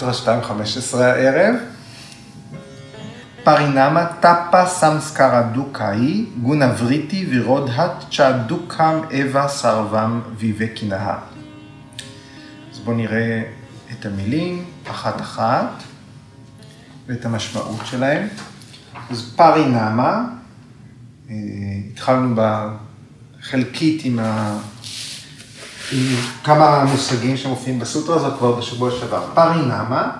סוטרה 2.15 הערב. פרינמה טאפה סמסקרה דוקאי גונה וריטי וירודהת צ'ה דוקם אווה סרבם ויבקינאה. אז בואו נראה את המילים אחת-אחת ואת המשמעות שלהם. אז פרינמה, אה, התחלנו בחלקית עם ה... כמה מושגים שמופיעים בסוטרה הזאת כבר בשבוע שעבר. פרינמה,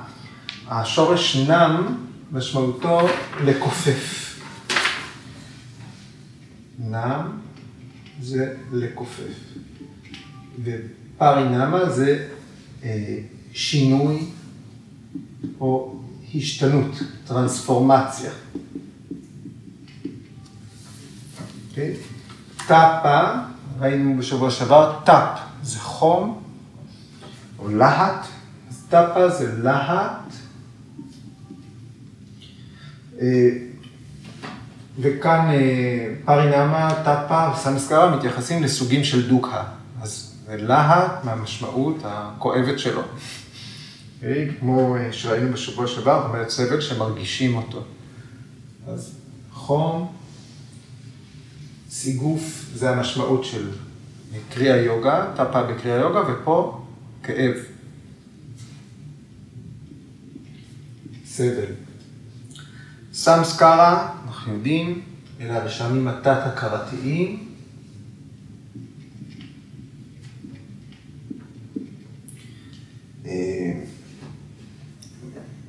השורש נם משמעותו לכופף. נם זה לכופף. ופרינמה זה אה, שינוי או השתנות, טרנספורמציה. Okay. אוקיי? טאפה, ראינו בשבוע שעבר, טאפ זה חום, או להט, אז טאפה זה להט. אה, וכאן אה, פרינמה, טאפה וסמסקרה מתייחסים לסוגים של דוקה. אז זה להט מהמשמעות הכואבת שלו. אוקיי? כמו אה, שראינו בשבוע שעבר, אומרת סבל שמרגישים אותו. אז חום, סיגוף, זה המשמעות של קריאה יוגה, טאפה בקריאה יוגה, ופה כאב. סבל. סמסקרה, אנחנו יודעים, אלה הרשמים התת-הכרתיים. אה,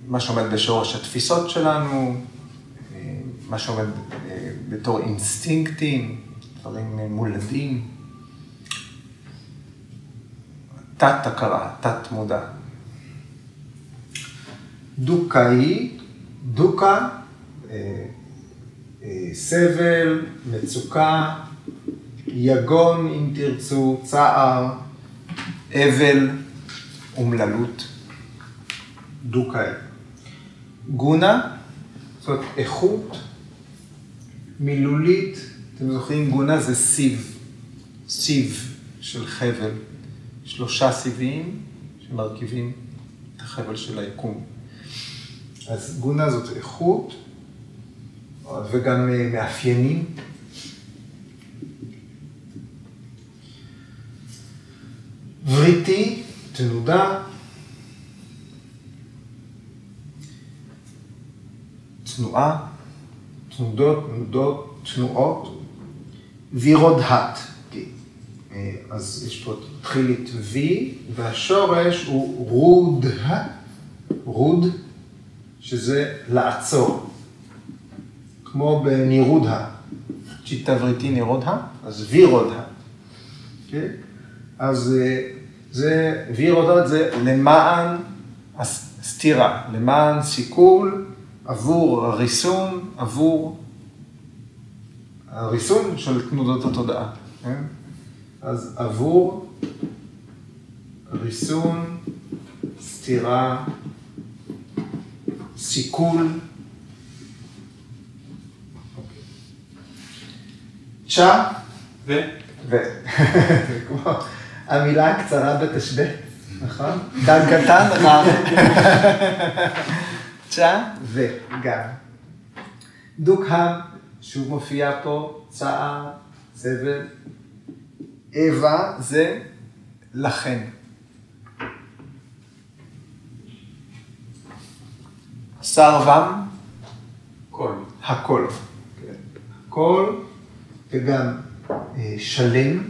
מה שעומד בשורש התפיסות שלנו, אה, מה שעומד אה, בתור אינסטינקטים, דברים מולדים. תת-הכרה, תת-מודע. דוקה היא, דוקה, אה, אה, סבל, מצוקה, יגון, אם תרצו, צער, אבל, אומללות. דוקה היא. גונה, זאת איכות מילולית, אתם זוכרים, גונה זה סיב, סיב של חבל. שלושה סיבים שמרכיבים את החבל של היקום. אז גונה זאת איכות וגם אה, מאפיינים. וריטי, תנודה. תנועה, תנודות, תנודות, תנועות. וירודהט. אה, אז יש פה תחילית V, והשורש הוא רוד, רוד, שזה לעצור, כמו בנירודה, צ'יטה וריטי נירודה, אז וירודה. Okay? אוקיי? אז אה, זה, וירודה זה למען הסתירה, למען סיכול, עבור הריסון, עבור הריסון של תנודות התודעה. Okay? אז עבור ריסון, סתירה, סיכול. צ'ה ו? ו. כמו המילה הקצרה בתשבה, נכון? דג קטן, רב. צ'ה וגם. דוקהם, שוב מופיע פה, צער, סבל. אווה זה לכן. סרבם, כל. הכל. כן. הכל, וגם אה, שלם,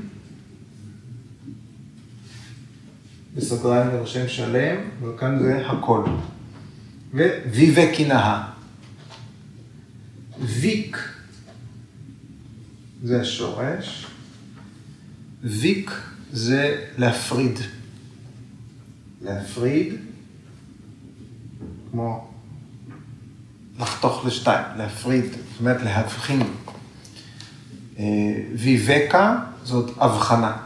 בסוגריים לרשם שלם, וכאן זה הכל. וויבקינאה. ויק זה השורש. ויק זה להפריד. להפריד, כמו לחתוך לשתיים, להפריד, זאת אומרת להבחין. אה, ויבקה זאת הבחנה.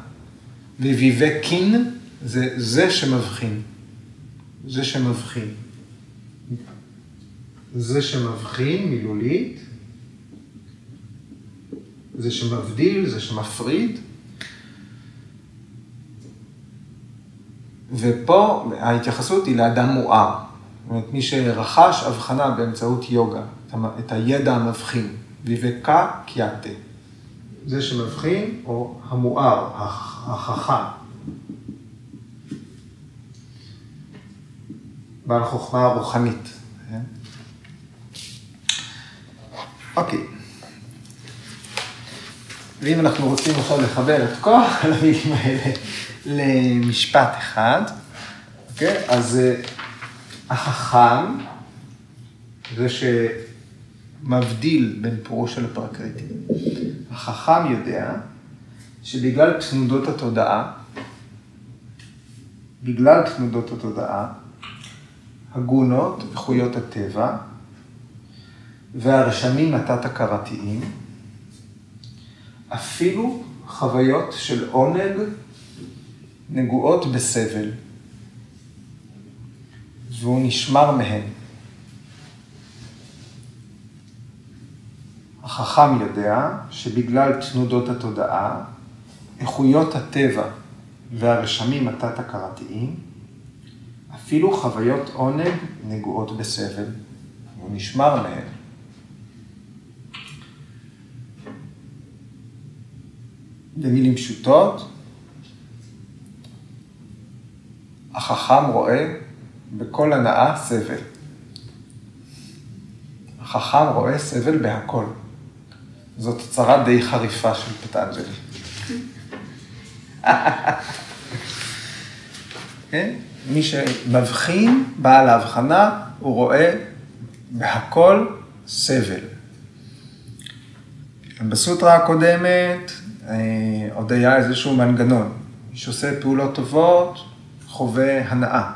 וויבקין זה זה שמבחין. זה שמבחין. זה שמבחין מילולית, זה שמבדיל, זה שמפריד. ופה ההתייחסות היא לאדם מואר. זאת אומרת, מי שרכש הבחנה באמצעות יוגה, את הידע המבחין, ויבקה קיאטה. זה שמבחין, או המואר, החכם. בעל חוכמה רוחנית. כן? אוקיי. ואם אנחנו רוצים עכשיו לחבר את כל המילים האלה למשפט אחד, אוקיי? אז אה, החכם זה שמבדיל בין פירוש לפרקריטי. החכם יודע שבגלל תנודות התודעה, בגלל תנודות התודעה, הגונות, איכויות הטבע, והרשמים התת-הכרתיים, אפילו חוויות של עונג נגועות בסבל, והוא נשמר מהן. החכם יודע שבגלל תנודות התודעה, איכויות הטבע והרשמים התת-הכרתיים, אפילו חוויות עונג נגועות בסבל, והוא נשמר מהן. במילים פשוטות, החכם רואה בכל הנאה סבל. החכם רואה סבל בהכל. זאת הצהרה די חריפה של פטנג'לי. כן? מי שמבחין, בעל ההבחנה, הוא רואה בהכל סבל. בסוטרה הקודמת עוד היה איזשהו מנגנון. מי שעושה פעולות טובות, חווה הנאה.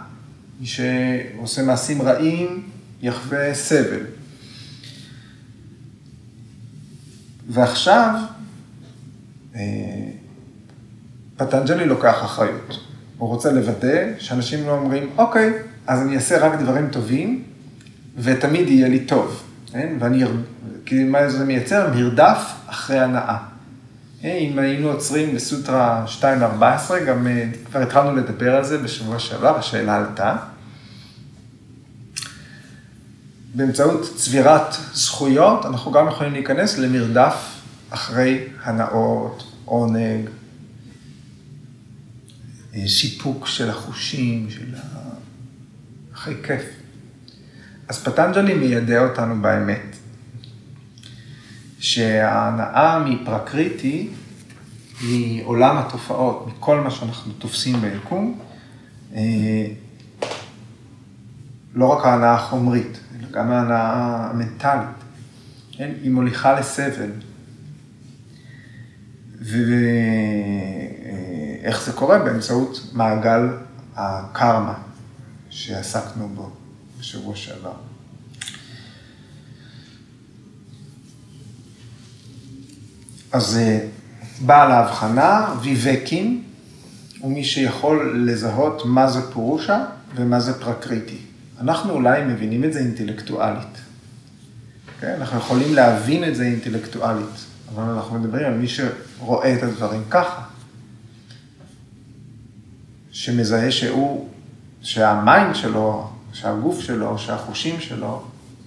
מי שעושה מעשים רעים, יחווה סבל. ועכשיו, אה, פטנג'לי לוקח אחריות. הוא רוצה לוודא שאנשים לא אומרים, אוקיי, אז אני אעשה רק דברים טובים, ותמיד יהיה לי טוב. כן? ואני, כי מה זה מייצר? מרדף אחרי הנאה. אה, אם היינו עוצרים בסוטרה 2.14, גם אה, כבר התחלנו לדבר על זה בשבוע שעבר, השאלה עלתה. באמצעות צבירת זכויות, אנחנו גם יכולים להיכנס למרדף אחרי הנאות, עונג, אה, סיפוק של החושים, של ה... אחרי כיף. אז פטנג'לי מיידע אותנו באמת, שההנאה מפרקריטי, מעולם התופעות, מכל מה שאנחנו תופסים ביקום, אה, לא רק ההנאה החומרית, אלא גם ההנאה המנטלית, כן? היא מוליכה לסבל. ואיך זה קורה? באמצעות מעגל הקרמה שעסקנו בו בשבוע שעבר. אז אה, בעל ההבחנה, ויבקים, הוא מי שיכול לזהות מה זה פורושה ומה זה פרקריטי. אנחנו אולי מבינים את זה אינטלקטואלית. כן? אנחנו יכולים להבין את זה אינטלקטואלית, אבל אנחנו מדברים על מי שרואה את הדברים ככה. שמזהה שהוא, שה mind שלו, שהגוף שלו, שהחושים שלו,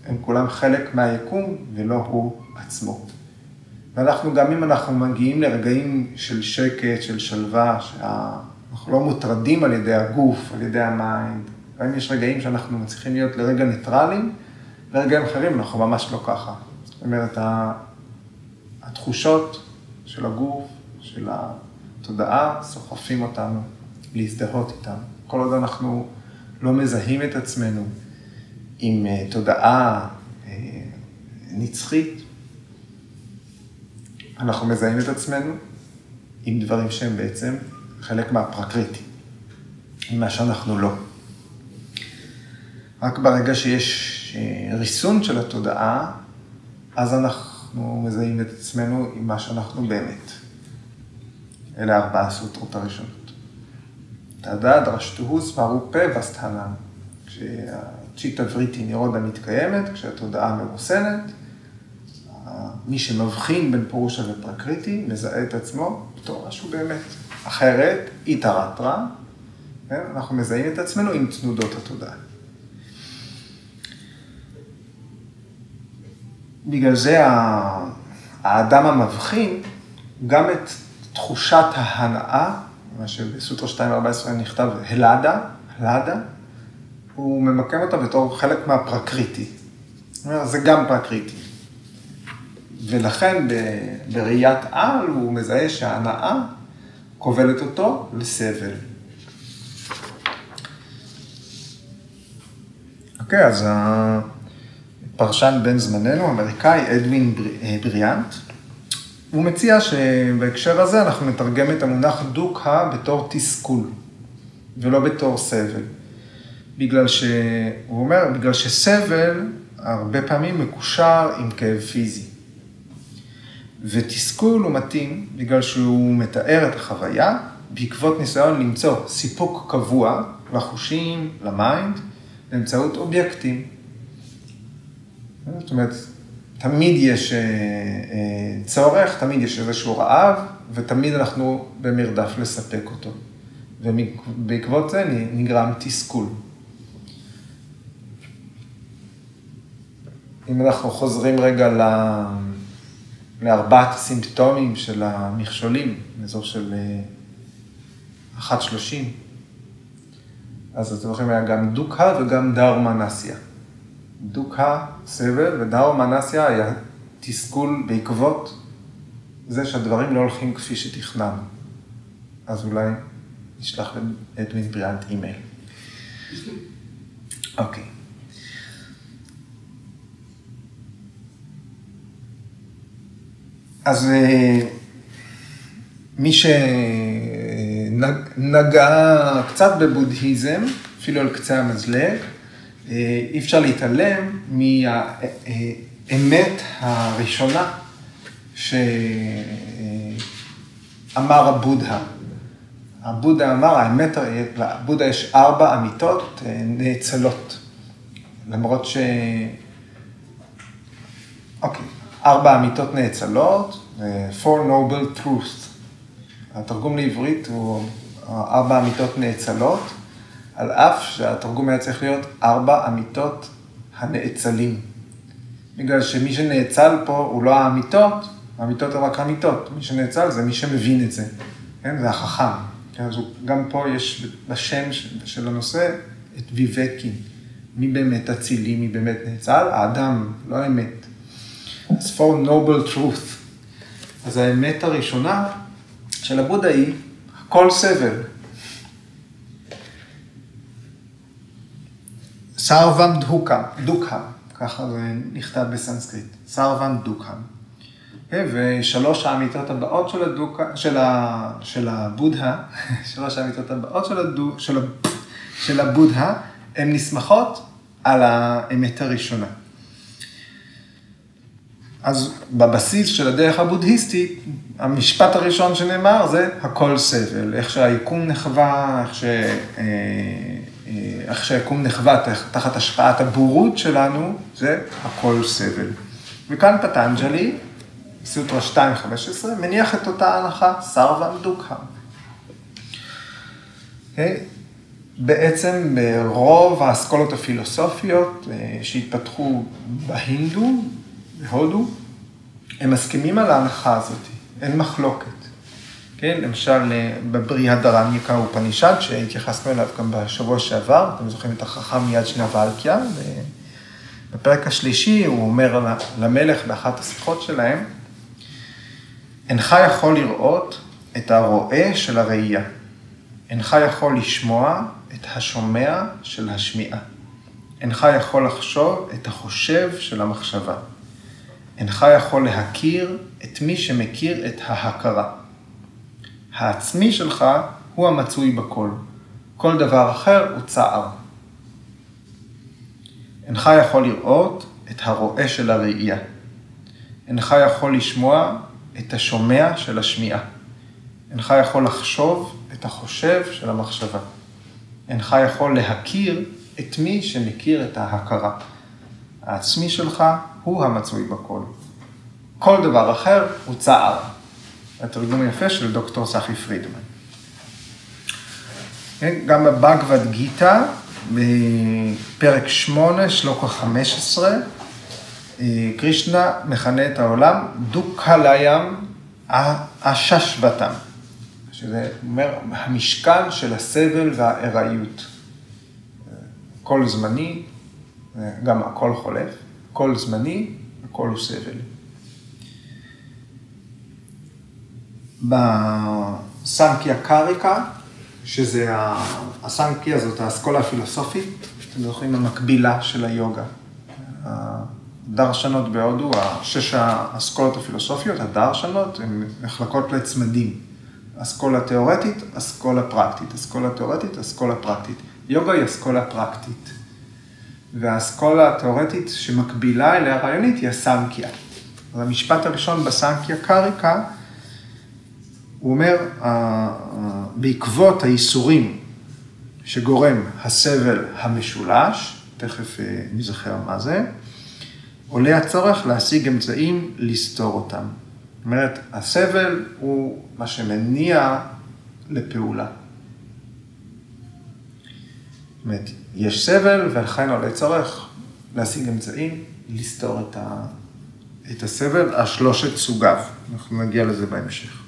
הם כולם חלק מהיקום ולא הוא עצמו. ואנחנו, גם אם אנחנו מגיעים לרגעים של שקט, של שלווה, שאנחנו לא מוטרדים על ידי הגוף, על ידי ה mind, גם יש רגעים שאנחנו מצליחים להיות לרגע ניטרלים, ורגעים אחרים אנחנו ממש לא ככה. זאת אומרת, התחושות של הגוף, של התודעה, סוחפים אותנו להזדהות איתם. כל עוד אנחנו לא מזהים את עצמנו עם אה, תודעה אה, נצחית, אנחנו מזהים את עצמנו עם דברים שהם בעצם חלק מהפרקריטי, עם מה שאנחנו לא. רק ברגע שיש אה, ריסון של התודעה, אז אנחנו מזהים את עצמנו עם מה שאנחנו באמת. אלה ארבעה סוטרות הראשונות. תדע דרשתוהו סברו פה וסטהנן. כשהצ'יטה וריטי נירודה מתקיימת, כשהתודעה מרוסנת, מי שמבחין בין פורושה ופרקריטי, מזהה את עצמו בתור משהו באמת. אחרת, איתרתרא, כן? אנחנו מזהים את עצמנו עם תנודות התודעה. בגלל זה האדם המבחין, גם את תחושת ההנאה, מה שבסוטר 2.14 נכתב הלדה, הלדה, הוא ממקם אותה בתור חלק מהפרקריטי. זה גם פרקריטי. ולכן בראיית על הוא מזהה שההנאה כובלת אותו לסבל. אוקיי, אז הפרשן בן זמננו, האמריקאי, אדווין בריאנט, הוא מציע שבהקשר הזה אנחנו נתרגם את המונח דוקה בתור תסכול, ולא בתור סבל. בגלל ש... הוא אומר, בגלל שסבל הרבה פעמים מקושר עם כאב פיזי. ותסכול הוא מתאים בגלל שהוא מתאר את החוויה בעקבות ניסיון למצוא סיפוק קבוע לחושים, ל mind, באמצעות אובייקטים. זאת אומרת, תמיד יש אה, אה, צורך, תמיד יש איזשהו רעב, ותמיד אנחנו במרדף לספק אותו. ובעקבות זה נגרם תסכול. אם אנחנו חוזרים רגע ל... לארבעת הסימפטומים של המכשולים, אזור של 1.30, אה, אז אתם זוכרים, היה גם דוקה וגם דאורמנסיה. דוקה, סבל, ודאורמנסיה היה תסכול בעקבות זה שהדברים לא הולכים כפי שתכננו. אז אולי נשלח לאדווין בריאנט אימייל. אוקיי. אז אה, מי שנגע קצת בבודהיזם, אפילו על קצה המזלג, אה, אי אפשר להתעלם מהאמת הראשונה שאמר הבודה. הבודה אמר, האמת, לבודה יש ארבע אמיתות אה, נאצלות. למרות ש... אוקיי, ארבע אמיתות נאצלות, Four Noble Truths. התרגום לעברית הוא ארבע אמיתות נאצלות, על אף שהתרגום היה צריך להיות ארבע אמיתות הנאצלים. בגלל שמי שנאצל פה הוא לא האמיתות, האמיתות הן רק אמיתות. מי שנאצל זה מי שמבין את זה, כן? זה החכם. כן? אז גם פה יש בשם של הנושא את ויבקי. מי באמת אצילי, מי באמת נאצל? האדם, לא האמת. אז for noble truth. אז האמת הראשונה של הבודה היא, הכל סבל. סרבם דהוקה, דוקה, ככה זה נכתב בסנסקריט, דוקה. כן, ושלוש האמיתות הבאות של, הדוקה, של, ה, של הבודה, שלוש האמיתות הבאות של, הדו, של, של הבודה, הן נסמכות על האמת הראשונה. אז בבסיס של הדרך הבודהיסטית, המשפט הראשון שנאמר זה הכל סבל, איך שהיקום נחווה, איך, ש... אה, אה, איך שהיקום נחווה תחת השפעת הבורות שלנו, זה הכל סבל. וכאן פטנג'לי, סוטרה 2.15, מניח את אותה הנחה, סרבם דוקה. Okay. בעצם ברוב האסכולות הפילוסופיות אה, שהתפתחו בהינדו, בהודו, הם מסכימים על ההנחה הזאת, אין מחלוקת. כן, למשל אה, בבריאה דרניקה ופנישד, שהתייחסנו אליו גם בשבוע שעבר, אתם זוכרים את החכם מיד שני ואלקיה, בפרק השלישי הוא אומר למלך באחת השיחות שלהם, אינך יכול לראות את הרואה של הראייה, אינך יכול לשמוע את השומע של השמיעה, אינך יכול לחשוב את החושב של המחשבה. אינך יכול להכיר את מי שמכיר את ההכרה. העצמי שלך הוא המצוי בכל. כל דבר אחר הוא צער. אינך יכול לראות את הרואה של הראייה. אינך יכול לשמוע את השומע של השמיעה. אינך יכול לחשוב את החושב של המחשבה. אינך יכול להכיר את מי שמכיר את ההכרה. העצמי שלך הוא המצוי בכל. כל דבר אחר הוא צער. התרגום היפה של דוקטור סחי פרידמן. כן, גם בבגבד גיתא, בפרק 8, שלוקה 15, קרישנה מכנה את העולם דוקהליים הששבתם, שזה אומר המשכן של הסבל והארעיות. כל זמני, גם הכל חולף, כל זמני, הכל הוא סבל. בסנקיה קריקה, שזה, הסנקיה זאת האסכולה הפילוסופית, אתם זוכרים, המקבילה של היוגה. הדרשנות בהודו, שש האסכולות הפילוסופיות, הדרשנות, הן נחלקות לצמדים. אסכולה תיאורטית, אסכולה פרקטית. אסכולה תיאורטית, אסכולה פרקטית. יוגה היא אסכולה פרקטית. והאסכולה התיאורטית שמקבילה אליה רעיונית היא הסנקיה. אז המשפט הראשון בסנקיה קריקה, הוא אומר, בעקבות הייסורים שגורם הסבל המשולש, תכף אה, נזכר מה זה, עולה הצורך להשיג אמצעים לסתור אותם. זאת אומרת, הסבל הוא מה שמניע לפעולה. אומרת, יש סבל ולכן עולה צורך להשיג אמצעים לסתור את, ה, את הסבל, השלושת סוגיו. אנחנו נגיע לזה בהמשך.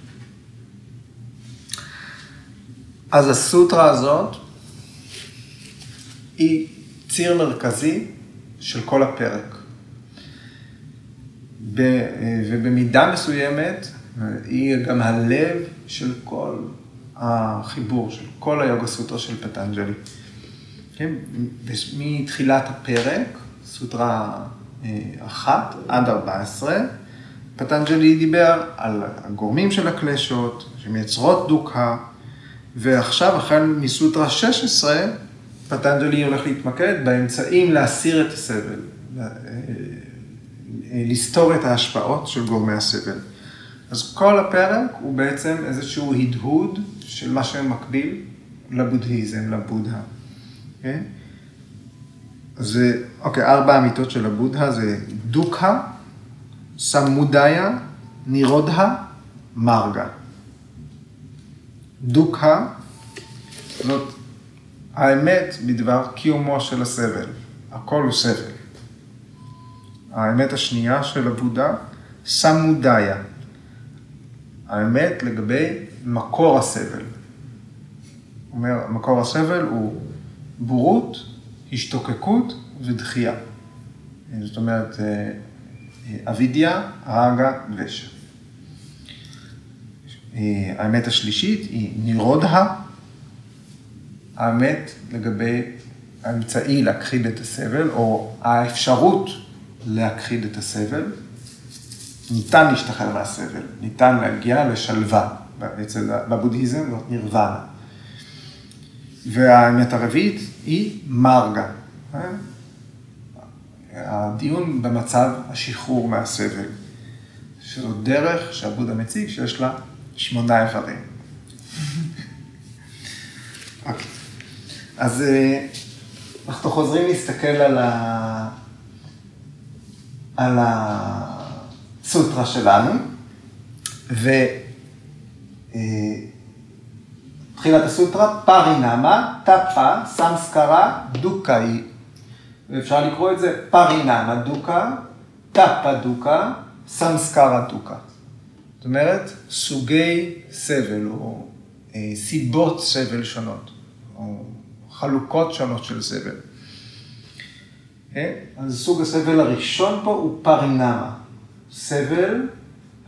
אז הסוטרה הזאת היא ציר מרכזי של כל הפרק. ובמידה מסוימת היא גם הלב של כל החיבור, של כל היוגה סוטרה של פטנג'לי. כן? מתחילת הפרק, סוטרה אה, אחת עד ארבע עשרה, פטנג'לי דיבר על הגורמים של הקלשות, שמייצרות דוקה, ועכשיו, החל מסוטרה 16, פטנג'לי הולך להתמקד באמצעים להסיר את הסבל, אה, לסתור את ההשפעות של גורמי הסבל. אז כל הפרק הוא בעצם איזשהו הדהוד של מה שמקביל לבודהיזם, לבודהה. כן? זה, אוקיי, ארבע אמיתות של הבודהה זה דוקה, סמודיה, נירודה, מרגה. דוקה זאת האמת בדבר קיומו של הסבל. הכל הוא סבל. האמת השנייה של הבודה, סמודיה. האמת לגבי מקור הסבל. אומר, מקור הסבל הוא בורות, השתוקקות ודחייה. זאת אומרת, אה, אה, אבידיה, רגה, ושע. אה, האמת השלישית היא נירודה, האמת לגבי האמצעי להכחיד את הסבל, או האפשרות להכחיד את הסבל. ניתן להשתחרר מהסבל, ניתן להגיע לשלווה. אצל, בבודהיזם נירוונה. והאמת הרביעית היא מרגה. הדיון במצב השחרור מהסבל, שזו דרך שהבודה מציג שיש לה שמונה איברים. אוקיי. אז אה, אנחנו חוזרים להסתכל על, ה... על הסוטרה שלנו, ותחילת אה, הסוטרה, פרינמה, טפה, סמסקרה, דוקאי. ואפשר לקרוא את זה פרינמה דוקה, טפה דוקה, סמסקרה דוקה. זאת אומרת, סוגי סבל או אה, סיבות סבל שונות, או חלוקות שונות של סבל. כן? אז סוג הסבל הראשון פה הוא פרינמה, סבל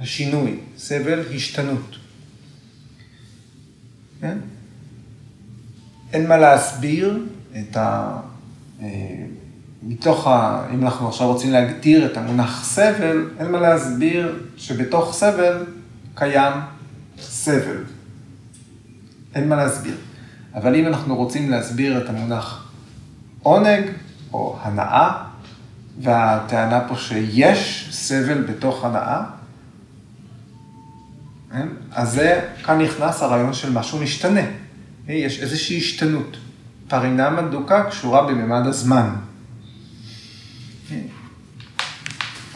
השינוי, סבל השתנות. כן? אין מה להסביר את ה... אה, מתוך ה... אם אנחנו עכשיו רוצים להגדיר את המונח סבל, אין מה להסביר שבתוך סבל קיים סבל. אין מה להסביר. אבל אם אנחנו רוצים להסביר את המונח עונג או הנאה, והטענה פה שיש סבל בתוך הנאה? אז זה, כאן נכנס הרעיון של משהו משתנה. יש איזושהי השתנות. פרינמה דוקה קשורה בממד הזמן. כן?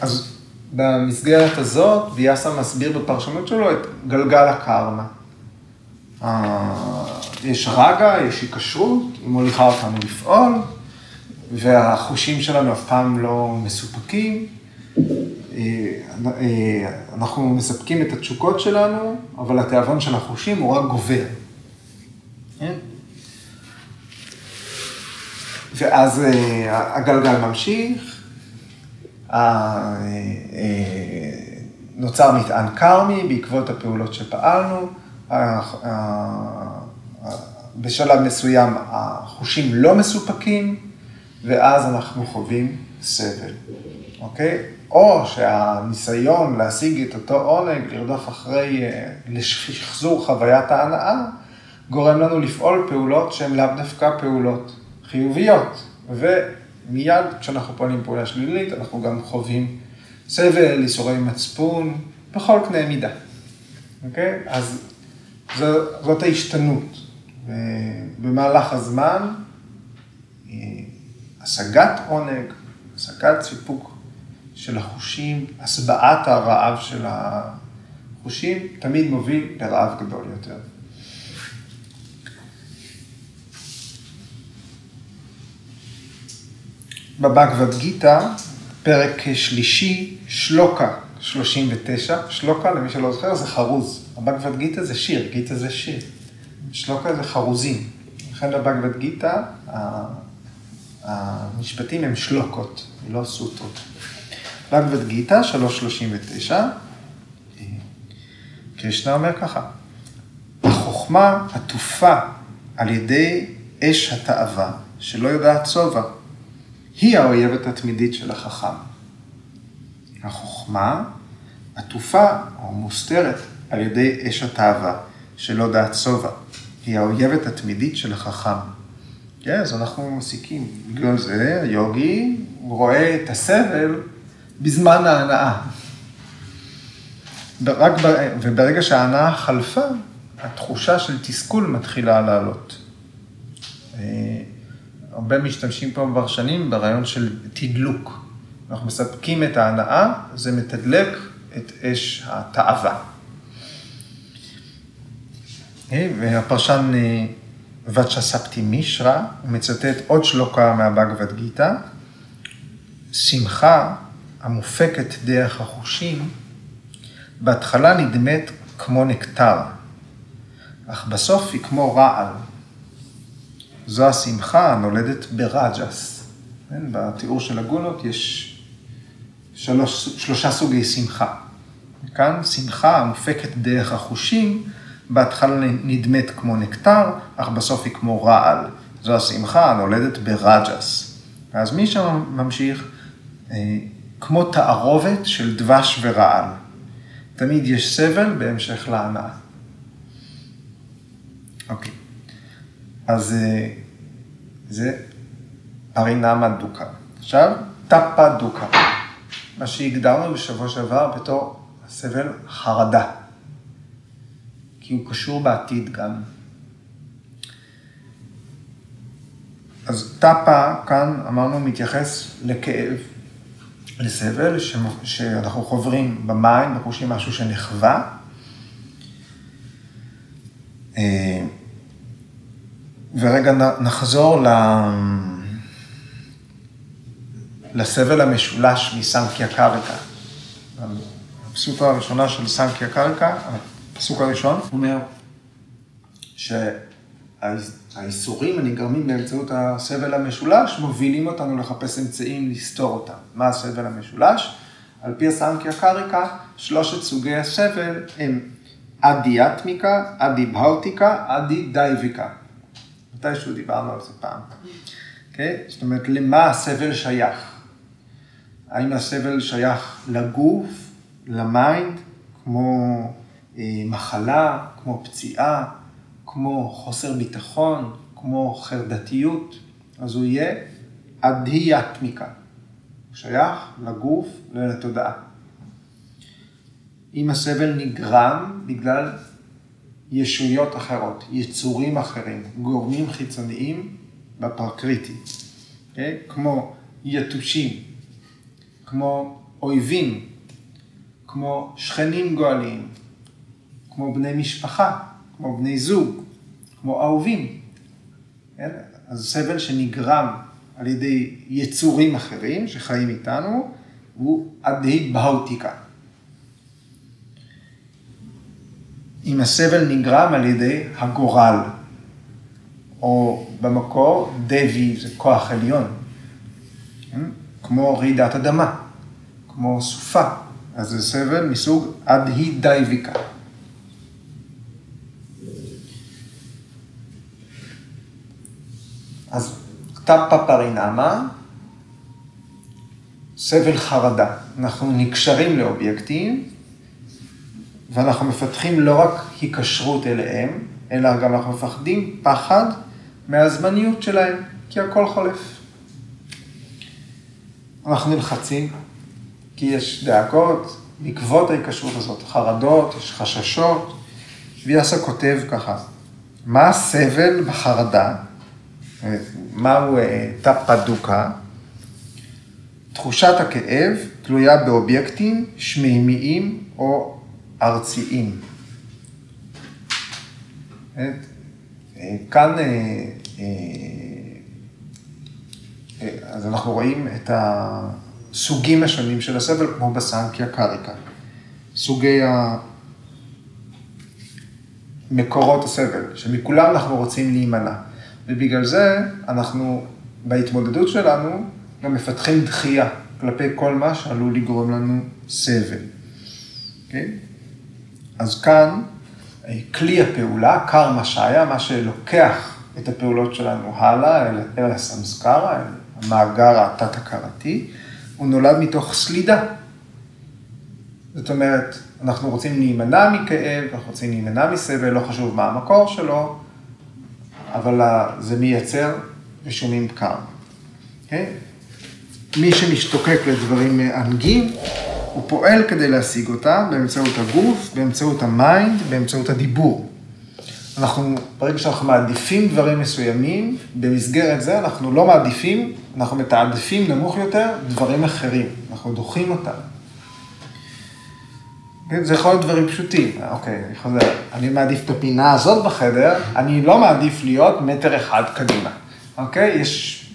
אז במסגרת הזאת, ויאסה מסביר בפרשנות שלו את גלגל הקרמה. יש רגע, יש היקשרות, היא מוליכה אותנו לפעול, והחושים שלנו אף פעם לא מסופקים, אנחנו מספקים את התשוקות שלנו, אבל התיאבון של החושים הוא רק גובר. כן? ואז הגלגל ממשיך, נוצר מטען כרמי בעקבות הפעולות שפעלנו, בשלב מסוים החושים לא מסופקים, ואז אנחנו חווים סבל, אוקיי? או שהניסיון להשיג את אותו עונג, לרדוף אחרי, לשחזור חוויית ההנאה, גורם לנו לפעול פעולות שהן לאו דווקא פעולות חיוביות. ומיד כשאנחנו פועלים פעולה שלילית, אנחנו גם חווים סבל, ייסורי מצפון, בכל קנה מידה. אוקיי? אז זאת ההשתנות. במהלך הזמן, השגת עונג, השגת סיפוק של החושים, הסבעת הרעב של החושים, תמיד מוביל לרעב גדול יותר. בבגבד גיתא, פרק שלישי, שלוקה 39, שלוקה, למי שלא זוכר, זה חרוז. הבגבד גיתא זה שיר, גיתא זה שיר. שלוקה זה חרוזים. לכן בבגבד גיתא, המשפטים הם שלוקות, לא סוטות. בגבד גיתא, 339, קרישנה אומר ככה, החוכמה עטופה על ידי אש התאווה, שלא יודעת שובע, היא האויבת התמידית של החכם. החוכמה עטופה או מוסתרת על ידי אש התאווה, שלא דעת שובע, היא האויבת התמידית של החכם. כן, אז אנחנו מסיקים. בגלל זה היוגי רואה את הסבל בזמן ההנאה. רק. וברגע שההנאה חלפה, התחושה של תסכול מתחילה לעלות. אה, הרבה משתמשים פה כבר שנים ברעיון של תדלוק. אנחנו מספקים את ההנאה, זה מתדלק את אש התאווה. אה, והפרשן אה, וצ'ספטי מישרא, הוא מצטט עוד שלוקה מהבגבד גיתא, שמחה המופקת דרך החושים, בהתחלה נדמת כמו נקטר, אך בסוף היא כמו רעל. זו השמחה הנולדת ברג'ס. כן? בתיאור של הגונות יש שלוש, שלושה סוגי שמחה. כאן שמחה המופקת דרך החושים, בהתחלה נדמת כמו נקטר, אך בסוף היא כמו רעל. זו השמחה הנולדת ברג'ס. אז משם ממשיך, אה, כמו תערובת של דבש ורעל. תמיד יש סבל בהמשך להנאה. אוקיי. אז אה, זה פרינמה דוקה. עכשיו, טאפה דוקה. מה שהגדרנו בשבוע שעבר בתור הסבל חרדה. כי הוא קשור בעתיד גם. אז טאפה כאן, אמרנו, מתייחס לכאב, לסבל, שאנחנו חוברים במים, בחושים משהו שנחווה. אה, ורגע נחזור ל... לסבל המשולש מסנקיה קרקע. הפסוק הראשונה של סנקיה קרקע, הפסוק הראשון, אומר שהאיסורים הנגרמים באמצעות הסבל המשולש מובילים אותנו לחפש אמצעים לסתור אותם. מה הסבל המשולש? על פי הסנקיה קרקע, שלושת סוגי הסבל הם adhyatmika, adhibhautika, adhidaivika. מתישהו דיברנו על זה פעם. Okay? אוקיי? זאת אומרת, למה הסבל שייך? האם הסבל שייך לגוף, ל mind, כמו אה, מחלה, כמו פציעה, כמו חוסר ביטחון, כמו חרדתיות, אז הוא יהיה adhyatmika. הוא שייך לגוף ולתודעה. אם הסבל נגרם בגלל ישויות אחרות, יצורים אחרים, גורמים חיצוניים בפרקריטי, okay? אוקיי? כמו יתושים, כמו אויבים, כמו שכנים גואליים, כמו בני משפחה, כמו בני זוג, כמו אהובים. כן? אז סבל שנגרם על ידי יצורים אחרים שחיים איתנו, הוא אדהי בהאותיקה. אם הסבל נגרם על ידי הגורל, או במקור דבי זה כוח עליון, כן? כמו רעידת אדמה, כמו סופה, אז זה סבל מסוג אדהי דייביקה. אז טאפה פרינמה, סבל חרדה. אנחנו נקשרים לאובייקטים, ואנחנו מפתחים לא רק היקשרות אליהם, אלא גם אנחנו מפחדים פחד מהזמניות שלהם, כי הכל חולף. אנחנו נלחצים, כי יש דאגות בעקבות ההיקשרות הזאת, חרדות, יש חששות. ויאסה כותב ככה, מה הסבל בחרדה? מהו אה, טפדוקה? תחושת הכאב תלויה באובייקטים שמימיים או ארציים. אה, כאן, אה, אז אנחנו רואים את הסוגים השונים של הסבל, כמו בסנקיה קריקה. סוגי מקורות הסבל, שמכולם אנחנו רוצים להימנע. ובגלל זה אנחנו, בהתמודדות שלנו, גם מפתחים דחייה כלפי כל מה שעלול לגרום לנו סבל. Okay? אוקיי? אז כאן, כלי הפעולה, קרמה שהיה, מה שלוקח את הפעולות שלנו הלאה, אל, אל הסמסקרה, אל המאגר התת-הכרתי, הוא נולד מתוך סלידה. זאת אומרת, אנחנו רוצים להימנע מכאב, אנחנו רוצים להימנע מסבל, לא חשוב מה המקור שלו, אבל זה מייצר רישומים קר. Okay? כן? מי שמשתוקק לדברים מענגים, הוא פועל כדי להשיג אותם באמצעות הגוף, באמצעות ה mind, באמצעות הדיבור. אנחנו, ברגע שאנחנו מעדיפים דברים מסוימים, במסגרת זה אנחנו לא מעדיפים, אנחנו מתעדפים נמוך יותר דברים אחרים, אנחנו דוחים אותם. כן, זה יכול להיות דברים פשוטים, אוקיי, אני חוזר. אני מעדיף את הפינה הזאת בחדר, אני לא מעדיף להיות מטר אחד קדימה, אוקיי? יש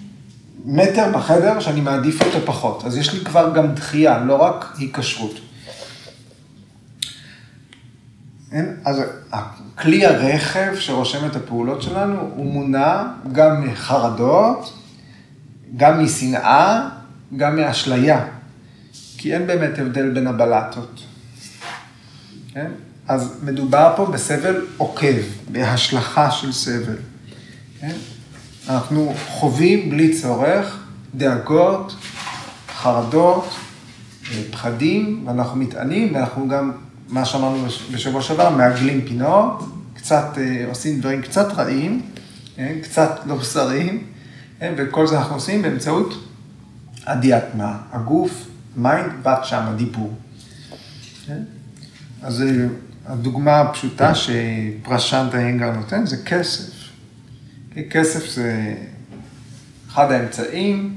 מטר בחדר שאני מעדיף אותו פחות, אז יש לי כבר גם דחייה, לא רק היקשרות. כן? אז כלי הרכב שרושם את הפעולות שלנו, הוא מונע גם מחרדות, גם משנאה, גם מאשליה, כי אין באמת הבדל בין הבלטות. כן? אז מדובר פה בסבל עוקב, בהשלכה של סבל. כן? אנחנו חווים בלי צורך דאגות, חרדות, פחדים, ואנחנו מתענים, ואנחנו גם, מה שאמרנו בשבוע שעבר, מעגלים פינות, קצת אה, עושים דברים קצת רעים, כן? קצת לא בשריים, כן? וכל זה אנחנו עושים באמצעות הדיאטמה, הגוף, מיינד, בת שם, הדיבור. אז אה, הדוגמה הפשוטה שפרשנטה אנגר נותן זה כסף. כסף זה אחד האמצעים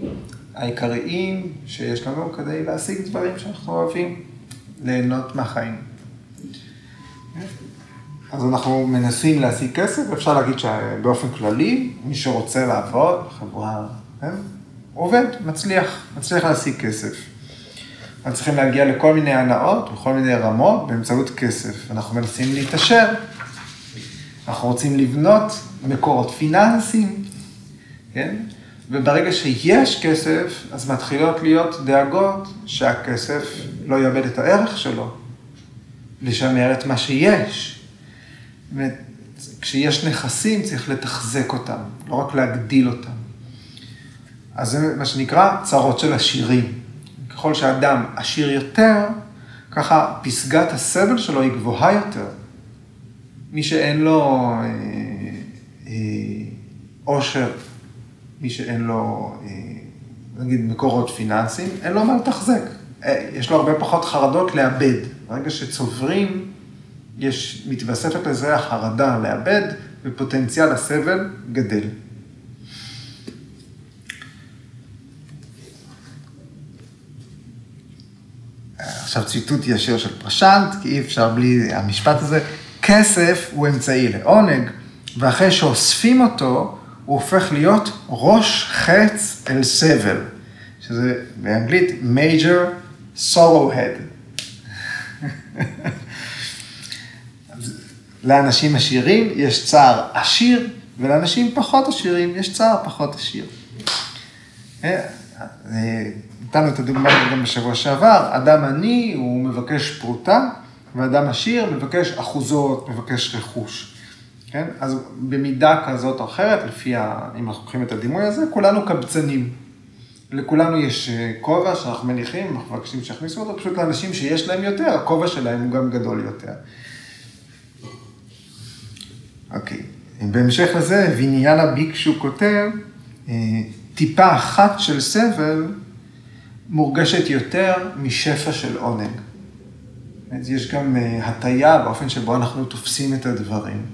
העיקריים שיש לנו כדי להשיג דברים שאנחנו אוהבים, ליהנות מהחיים. אז אנחנו מנסים להשיג כסף, אפשר להגיד שבאופן כללי, מי שרוצה לעבוד, חברה, כן? עובד, מצליח, מצליח להשיג כסף. אנחנו צריכים להגיע לכל מיני הנאות, בכל מיני רמות, באמצעות כסף. אנחנו מנסים להתעשר, אנחנו רוצים לבנות מקורות פיננסיים, כן? וברגע שיש כסף, אז מתחילות להיות דאגות שהכסף לא יאבד את הערך שלו, לשמר את מה שיש. כשיש נכסים צריך לתחזק אותם, לא רק להגדיל אותם. אז זה מה שנקרא צרות של עשירים. ככל שאדם עשיר יותר, ככה פסגת הסבל שלו היא גבוהה יותר. מי שאין לו אה, אה, עושר, מי שאין לו, אה, נגיד, מקורות פיננסיים, אין לו מה לתחזק. יש לו הרבה פחות חרדות לאבד. ברגע שצוברים, יש, מתווספת לזה החרדה לאבד, ופוטנציאל הסבל גדל. עכשיו ציטוט ישיר של פרשנט, כי אי אפשר בלי המשפט הזה. כסף הוא אמצעי לעונג, ואחרי שאוספים אותו, הוא הופך להיות ראש חץ אל סבל, שזה באנגלית major sorrow head. לאנשים עשירים יש צער עשיר, ולאנשים פחות עשירים יש צער פחות עשיר. נתנו את הדוגמה גם בשבוע שעבר, אדם עני הוא מבקש פרוטה, ואדם עשיר מבקש אחוזות, מבקש רכוש. כן? אז במידה כזאת או אחרת, לפי, ה... אם אנחנו לוקחים את הדימוי הזה, כולנו קבצנים. לכולנו יש אה, כובע שאנחנו מניחים, אנחנו מבקשים שיכניסו אותו, פשוט לאנשים שיש להם יותר, הכובע שלהם הוא גם גדול יותר. אוקיי, בהמשך לזה, ויניאנה ביקשו כותב, אה, טיפה אחת של סבל מורגשת יותר משפע של עונג. יש גם אה, הטיה באופן שבו אנחנו תופסים את הדברים.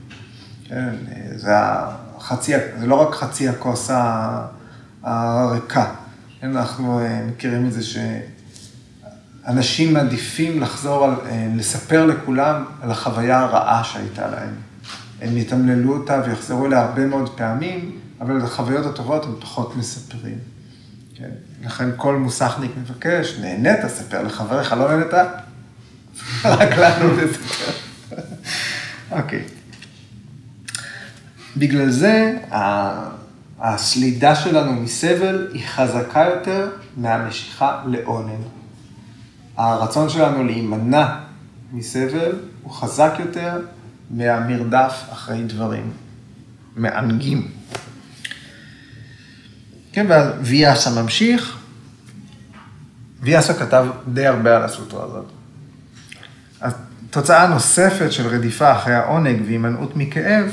כן, זה, החצי, זה לא רק חצי הכוס הריקה. כן, אנחנו אה, מכירים את זה שאנשים מעדיפים לחזור, על, אה, לספר לכולם על החוויה הרעה שהייתה להם. הם יתמללו אותה ויחזרו אליה הרבה מאוד פעמים, אבל את החוויות הטובות הם פחות מספרים. כן? לכן כל מוסכניק מבקש, נהנית, ספר לחבריך, לא נהנית, רק לנו תספר. אוקיי. בגלל זה, הסלידה שלנו מסבל היא חזקה יותר מהמשיכה לעונג. הרצון שלנו להימנע מסבל הוא חזק יותר מהמרדף אחרי דברים מענגים. כן, וויאסה ממשיך. ויאסה כתב די הרבה על הסוטרה הזאת. התוצאה הנוספת של רדיפה אחרי העונג והימנעות מכאב,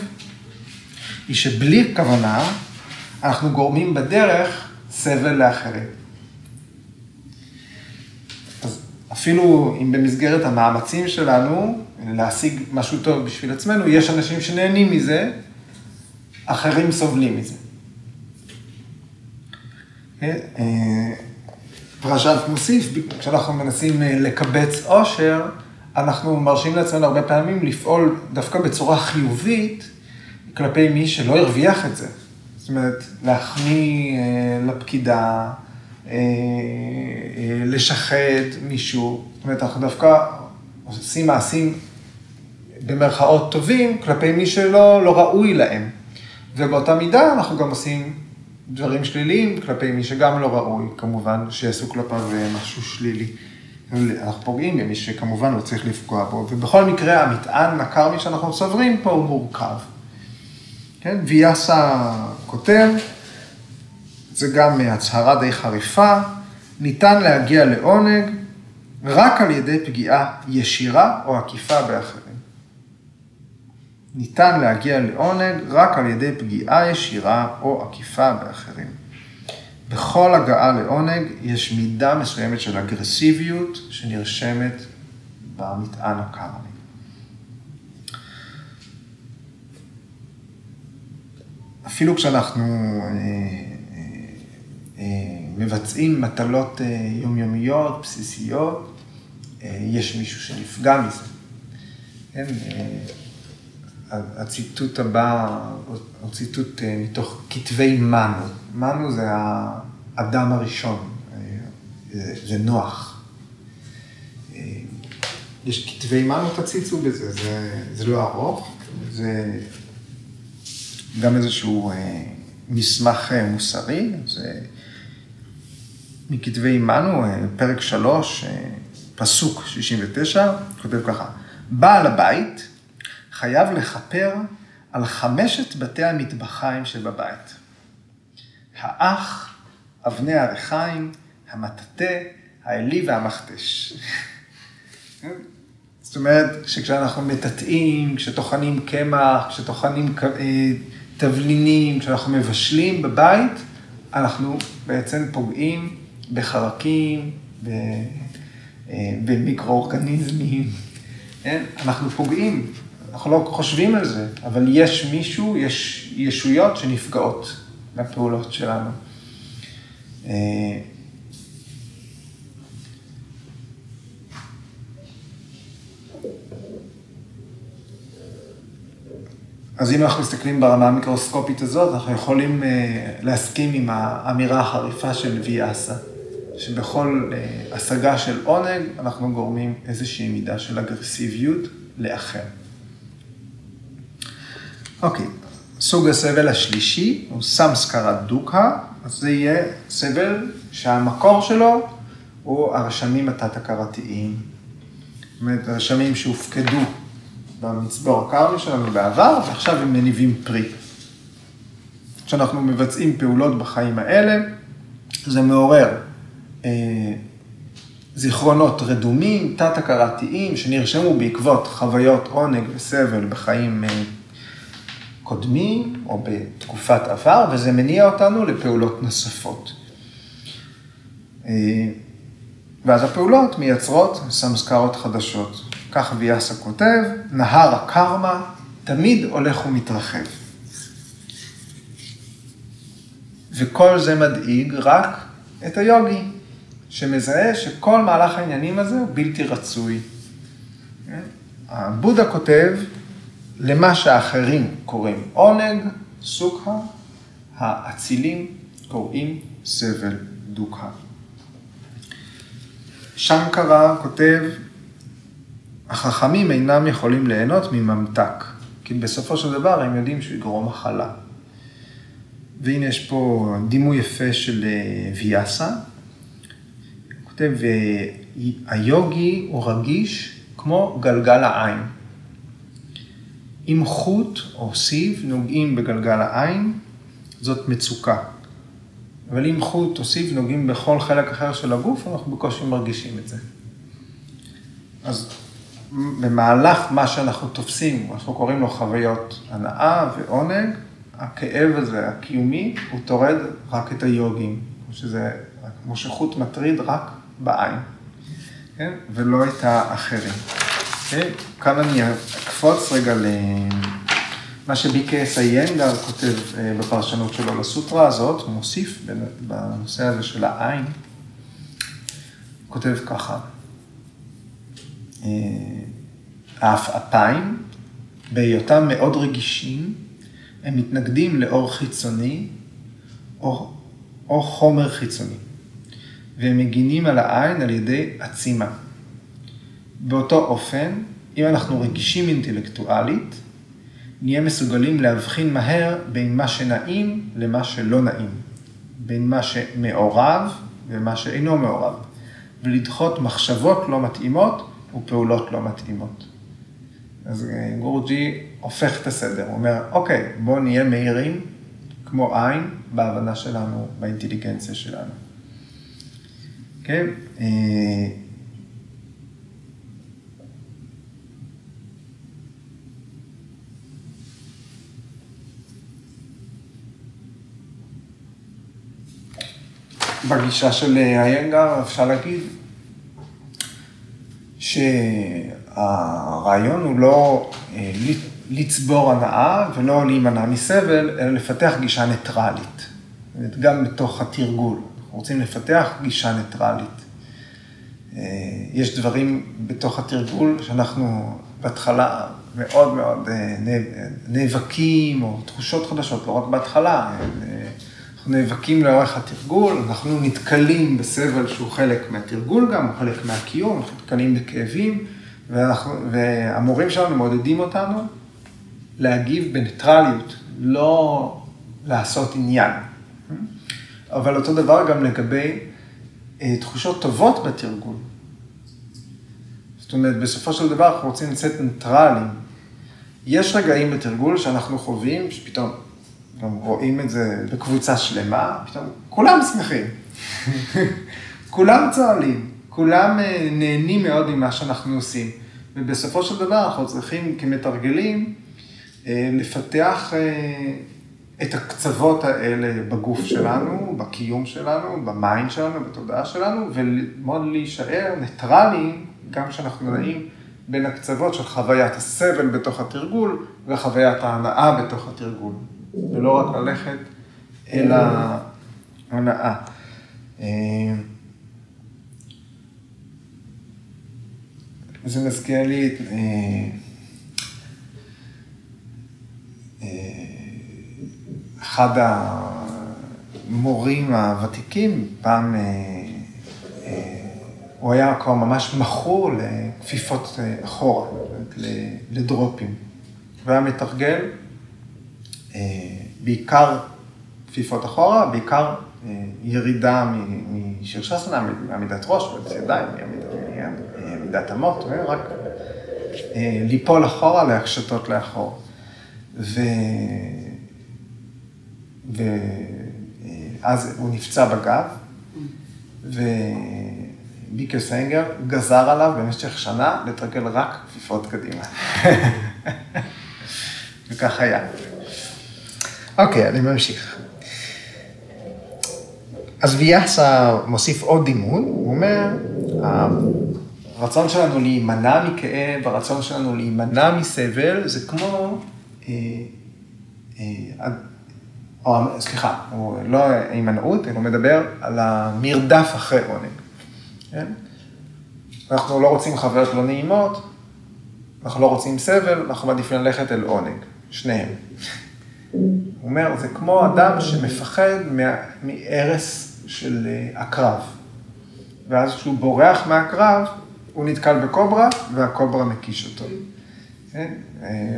היא שבלי כוונה, אנחנו גורמים בדרך סבל לאחרים. אז אפילו אם במסגרת המאמצים שלנו להשיג משהו טוב בשביל עצמנו, יש אנשים שנהנים מזה, אחרים סובלים מזה. אה, פרשת מוסיף, כשאנחנו מנסים אה, לקבץ עושר, אנחנו מרשים לעצמנו הרבה פעמים לפעול דווקא בצורה חיובית כלפי מי שלא הרוויח את זה. זאת אומרת, להחמיא אה, לפקידה, לשחד מישהו. זאת אומרת, אנחנו דווקא עושים מעשים במרכאות טובים כלפי מי שלא לא ראוי להם. ובאותה מידה אנחנו גם עושים דברים שליליים כלפי מי שגם לא ראוי, כמובן, שיעשו כלפיו משהו שלילי. אנחנו פוגעים במי שכמובן לא צריך לפגוע בו, ובכל מקרה המטען הקרמי שאנחנו סוברים פה הוא מורכב. כן, ויאסה כותב, זה גם הצהרה די חריפה, ניתן להגיע לעונג רק על ידי פגיעה ישירה או עקיפה באחרים. ניתן להגיע לעונג רק על ידי פגיעה ישירה או עקיפה באחרים. בכל הגעה לעונג יש מידה מסוימת של אגרסיביות שנרשמת במטען הקרני. אפילו כשאנחנו אה, אה, אה, מבצעים מטלות יומיומיות, בסיסיות, יש מישהו שנפגע מזה. כן? הציטוט הבא הוא ציטוט אה, מתוך כתבי מנו. מנו זה האדם הראשון, אה, זה נוח. אה, יש כתבי מנו, תציצו בזה, זה, זה לא ארוך, זה גם איזשהו מסמך מוסרי, זה מכתבי מנו, פרק שלוש, פסוק 69, כותב ככה, בעל הבית, חייב לכפר על חמשת בתי המטבחיים שבבית. האח, אבני הריחיים, המטאטא, האלי והמכתש. זאת אומרת, שכשאנחנו מטאטאים, כשטוחנים קמח, כשטוחנים אה, תבלינים, כשאנחנו מבשלים בבית, אנחנו בעצם פוגעים בחרקים, אה, במיקרואורגניזמים, כן? אנחנו פוגעים אנחנו לא חושבים על זה, אבל יש מישהו, יש ישויות שנפגעות מהפעולות שלנו. אה, אז אם אנחנו מסתכלים ברמה המיקרוסקופית הזאת, אנחנו יכולים אה, להסכים עם האמירה החריפה של ויאסה, שבכל אה, השגה של עונג אנחנו גורמים איזושהי מידה של אגרסיביות לאחר. אוקיי, סוג הסבל השלישי הוא סמסקרת דוקה, אז זה יהיה סבל שהמקור שלו הוא הרשמים התת-הכרתיים. זאת אומרת, הרשמים שהופקדו במצבור הקרמי שלנו בעבר, ועכשיו הם מניבים פרי. כשאנחנו מבצעים פעולות בחיים האלה, זה מעורר אה, זיכרונות רדומים, תת-הכרתיים, שנרשמו בעקבות חוויות עונג וסבל בחיים אה, קודמים או בתקופת עבר, וזה מניע אותנו לפעולות נוספות. אה, ואז הפעולות מייצרות סמסקרות חדשות. כך ויאסה כותב, נהר הקרמה תמיד הולך ומתרחב. וכל זה מדאיג רק את היוגי, שמזהה שכל מהלך העניינים הזה הוא בלתי רצוי. הבודה כותב, למה שאחרים קוראים עונג, סוכה, האצילים קוראים סבל דוקה. שנקרה כותב, החכמים אינם יכולים ליהנות מממתק, כי בסופו של דבר הם יודעים שהוא יגרום מחלה. והנה יש פה דימוי יפה של אה, ויאסה. הוא כותב, היוגי הוא רגיש כמו גלגל העין. אם חוט או סיב נוגעים בגלגל העין, זאת מצוקה. אבל אם חוט או סיב נוגעים בכל חלק אחר של הגוף, אנחנו בקושי מרגישים את זה. אז במהלך מה שאנחנו תופסים, אנחנו קוראים לו חוויות הנאה ועונג, הכאב הזה, הקיומי, הוא טורד רק את היוגים, כמו שזה, כמו שחוט מטריד רק בעין, כן? ולא את האחרים. כן? כאן אני אקפוץ רגע למה שביקס איינגר כותב אה, בפרשנות שלו לסוטרה הזאת, מוסיף בנושא הזה של העין, כותב ככה, אה, העפעפיים, בהיותם מאוד רגישים, הם מתנגדים לאור חיצוני או, או חומר חיצוני, והם מגינים על העין על ידי עצימה. באותו אופן, אם אנחנו רגישים אינטלקטואלית, נהיה מסוגלים להבחין מהר בין מה שנעים למה שלא נעים, בין מה שמעורב ומה שאינו מעורב, ולדחות מחשבות לא מתאימות ופעולות לא מתאימות. אז אה, גורג'י הופך את הסדר, הוא אומר, אוקיי, בואו נהיה מהירים כמו עין בהבנה שלנו, באינטליגנציה שלנו. כן? אה, בגישה של איינגר אפשר להגיד שהרעיון הוא לא אה, לצבור הנאה ולא להימנע מסבל, אלא לפתח גישה ניטרלית. גם בתוך התרגול, אנחנו רוצים לפתח גישה ניטרלית. אה, יש דברים בתוך התרגול שאנחנו בהתחלה מאוד מאוד אה, נאבקים, או תחושות חדשות, לא רק בהתחלה, נאבקים לאורך התרגול, אנחנו נתקלים בסבל שהוא חלק מהתרגול גם, הוא חלק מהקיום, אנחנו נתקלים בכאבים, ואנחנו, והמורים שלנו מעודדים אותנו להגיב בניטרליות, לא לעשות עניין. אבל אותו דבר גם לגבי אה, תחושות טובות בתרגול. זאת אומרת, בסופו של דבר אנחנו רוצים לצאת ניטרלים. יש רגעים בתרגול שאנחנו חווים, שפתאום גם רואים את זה בקבוצה שלמה, פתאום כולם שמחים. כולם צוהלים, כולם אה, נהנים מאוד ממה שאנחנו עושים. ובסופו של דבר אנחנו צריכים כמתרגלים אה, לפתח אה, את הקצוות האלה בגוף שלנו, בקיום שלנו, ב mind שלנו, בתודעה שלנו, וללמוד להישאר ניטרליים, גם כשאנחנו נעים בין הקצוות של חוויית הסבל בתוך התרגול וחוויית ההנאה בתוך התרגול. ולא רק ללכת אל ההנאה. אה, זה מזכיר לי את... אה, אה, אחד המורים הוותיקים, פעם הוא היה כבר ממש מכור לכפיפות אחורה, לדרופים. הוא היה מתרגל בעיקר כפיפות אחורה, בעיקר ירידה משרשסנה, מעמידת ראש, ידיים, מעמידת אמות, רק ליפול אחורה להקשתות לאחור. ו... ואז הוא נפצע בגב, וביקר סנגר גזר עליו במשך שנה לתרגל רק כפיפות קדימה. וכך היה. אוקיי, אני ממשיך. אז ויאסה מוסיף עוד דימון, הוא אומר, הרצון שלנו להימנע מכאב, הרצון שלנו להימנע מסבל, זה כמו, אה, אה, או סליחה, הוא לא הימנעות, אלא מדבר על המרדף אחרי עונג. כן? אנחנו לא רוצים חוויות לא נעימות, אנחנו לא רוצים סבל, אנחנו מעדיפים ללכת אל עונג, שניהם. הוא אומר, זה כמו אדם שמפחד מהרס של אה, הקרב. ואז כשהוא בורח מהקרב, הוא נתקל בקוברה, והקוברה מקיש אותו. כן? אה,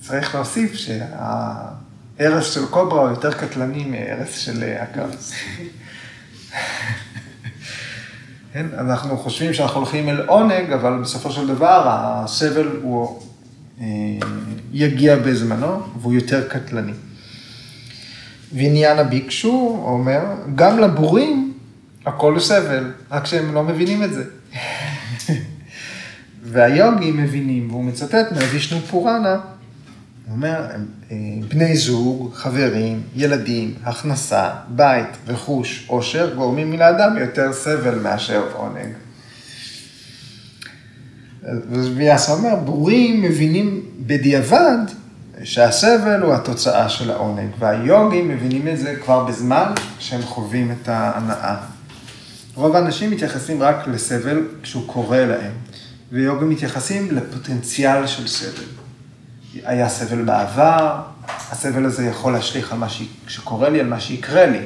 צריך להוסיף שההרס של קוברה הוא יותר קטלני מהרס של אה, הקרב. כן? אנחנו חושבים שאנחנו הולכים אל עונג, אבל בסופו של דבר הסבל הוא יגיע בזמנו, והוא יותר קטלני. ועניין הביקשו אומר, גם לבורים הכל הוא סבל, רק שהם לא מבינים את זה. והיוגים מבינים, והוא מצטט מהווישנו פוראנה, הוא אומר, אה, בני זוג, חברים, ילדים, הכנסה, בית, רכוש, עושר, גורמים מן האדם יותר סבל מאשר עונג. ויאסה אומר, בורים מבינים בדיעבד שהסבל הוא התוצאה של העונג, והיוגים מבינים את זה כבר בזמן שהם חווים את ההנאה. רוב האנשים מתייחסים רק לסבל כשהוא קורה להם, ויוגים מתייחסים לפוטנציאל של סבל. היה סבל בעבר, הסבל הזה יכול להשליך על מה שקורה לי, על מה שיקרה לי.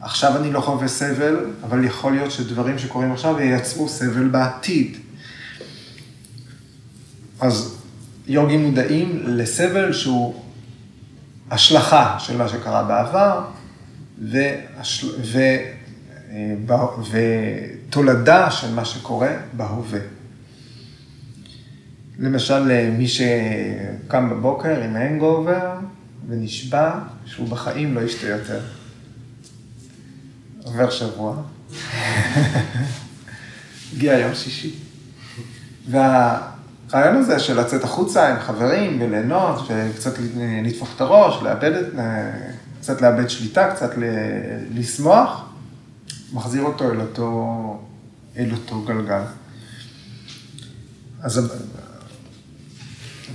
עכשיו אני לא חווה סבל, אבל יכול להיות שדברים שקורים עכשיו ייצרו סבל בעתיד. אז יוגים מודעים לסבל שהוא השלכה של מה שקרה בעבר, והשל... ו... ותולדה של מה שקורה בהווה. למשל, מי שקם בבוקר עם הנגובר ונשבע שהוא בחיים לא ישתה יותר. עובר שבוע, הגיע יום שישי. והרעיון הזה של לצאת החוצה עם חברים וליהנות וקצת לטפוח את הראש, לאבד את, קצת לאבד שליטה, קצת לשמוח, מחזיר אותו אל אותו, אל אותו גלגל. אז